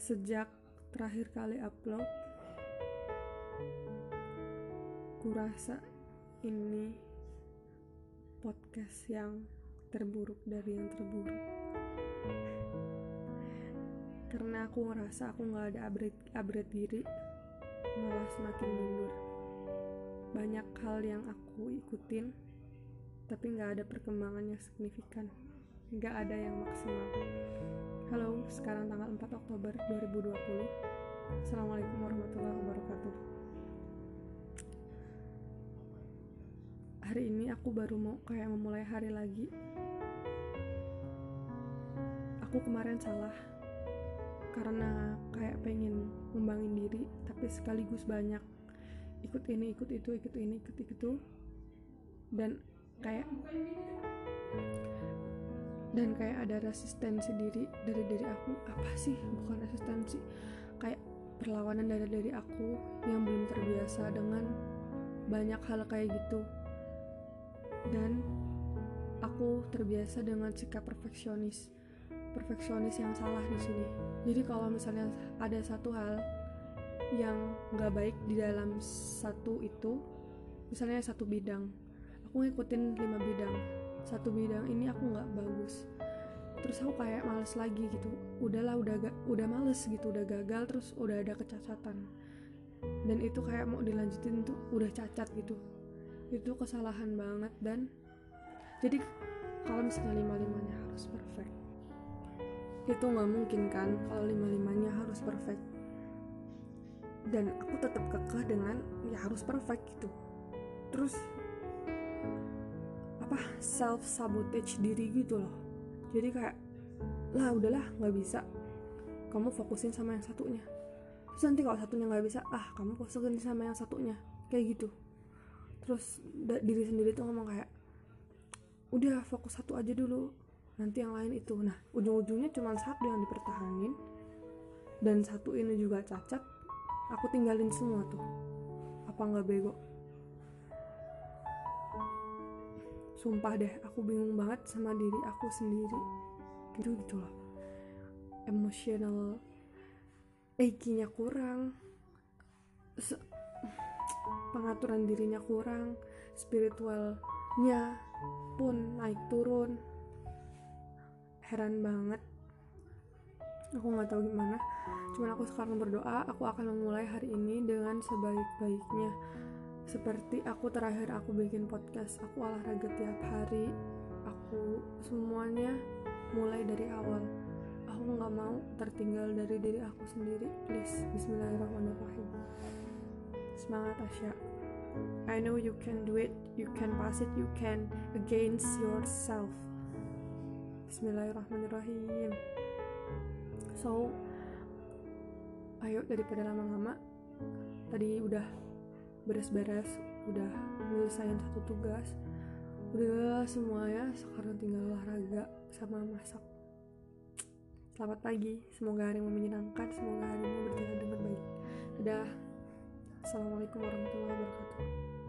sejak terakhir kali upload kurasa ini podcast yang terburuk dari yang terburuk. Karena aku ngerasa aku nggak ada upgrade upgrade diri malah semakin mundur. Banyak hal yang aku ikutin tapi nggak ada perkembangan yang signifikan. Nggak ada yang maksimal halo sekarang tanggal 4 Oktober 2020 Assalamualaikum warahmatullahi wabarakatuh. Hari ini aku baru mau kayak memulai hari lagi. Aku kemarin salah karena kayak pengen ngembangin diri tapi sekaligus banyak ikut ini ikut itu ikut ini ikut itu. Dan kayak dan kayak ada resistensi diri dari diri aku. Apa sih? Bukan resistensi. Kayak perlawanan dari diri aku yang belum terbiasa dengan banyak hal kayak gitu. Dan aku terbiasa dengan sikap perfeksionis. Perfeksionis yang salah di sini. Jadi kalau misalnya ada satu hal yang nggak baik di dalam satu itu misalnya satu bidang aku ngikutin lima bidang satu bidang ini aku nggak bagus. Terus aku kayak males lagi gitu. Udahlah udah gak udah males gitu udah gagal terus udah ada kecacatan. Dan itu kayak mau dilanjutin tuh udah cacat gitu. Itu kesalahan banget dan jadi kalau misalnya lima limanya harus perfect itu nggak mungkin kan kalau lima limanya harus perfect. Dan aku tetap kekeh dengan ya harus perfect gitu. Terus apa self sabotage diri gitu loh. Jadi kayak lah udahlah nggak bisa. Kamu fokusin sama yang satunya. Terus nanti kalau satunya nggak bisa ah kamu fokusin sama yang satunya. Kayak gitu. Terus diri sendiri tuh ngomong kayak udah fokus satu aja dulu. Nanti yang lain itu. Nah ujung-ujungnya cuma satu yang dipertahanin dan satu ini juga cacat aku tinggalin semua tuh. Apa nggak bego sumpah deh aku bingung banget sama diri aku sendiri. Gitu gitu loh emosional EQ-nya kurang Se pengaturan dirinya kurang spiritualnya pun naik turun. Heran banget. Aku nggak tahu gimana. Cuman aku sekarang berdoa aku akan memulai hari ini dengan sebaik-baiknya seperti aku terakhir aku bikin podcast aku olahraga tiap hari. Aku semuanya mulai dari awal. Aku nggak mau tertinggal dari diri aku sendiri. Please Bismillahirrahmanirrahim. Semangat Asya. I know you can do it. You can pass it. You can against yourself. Bismillahirrahmanirrahim. So ayo daripada lama-lama tadi udah beres-beres udah nyelesain satu tugas. Udah semuanya sekarang tinggal olahraga sama masak. Selamat pagi semoga hari menyenangkan semoga hari ini berjalan dengan baik. Dadah. Assalamualaikum warahmatullahi wabarakatuh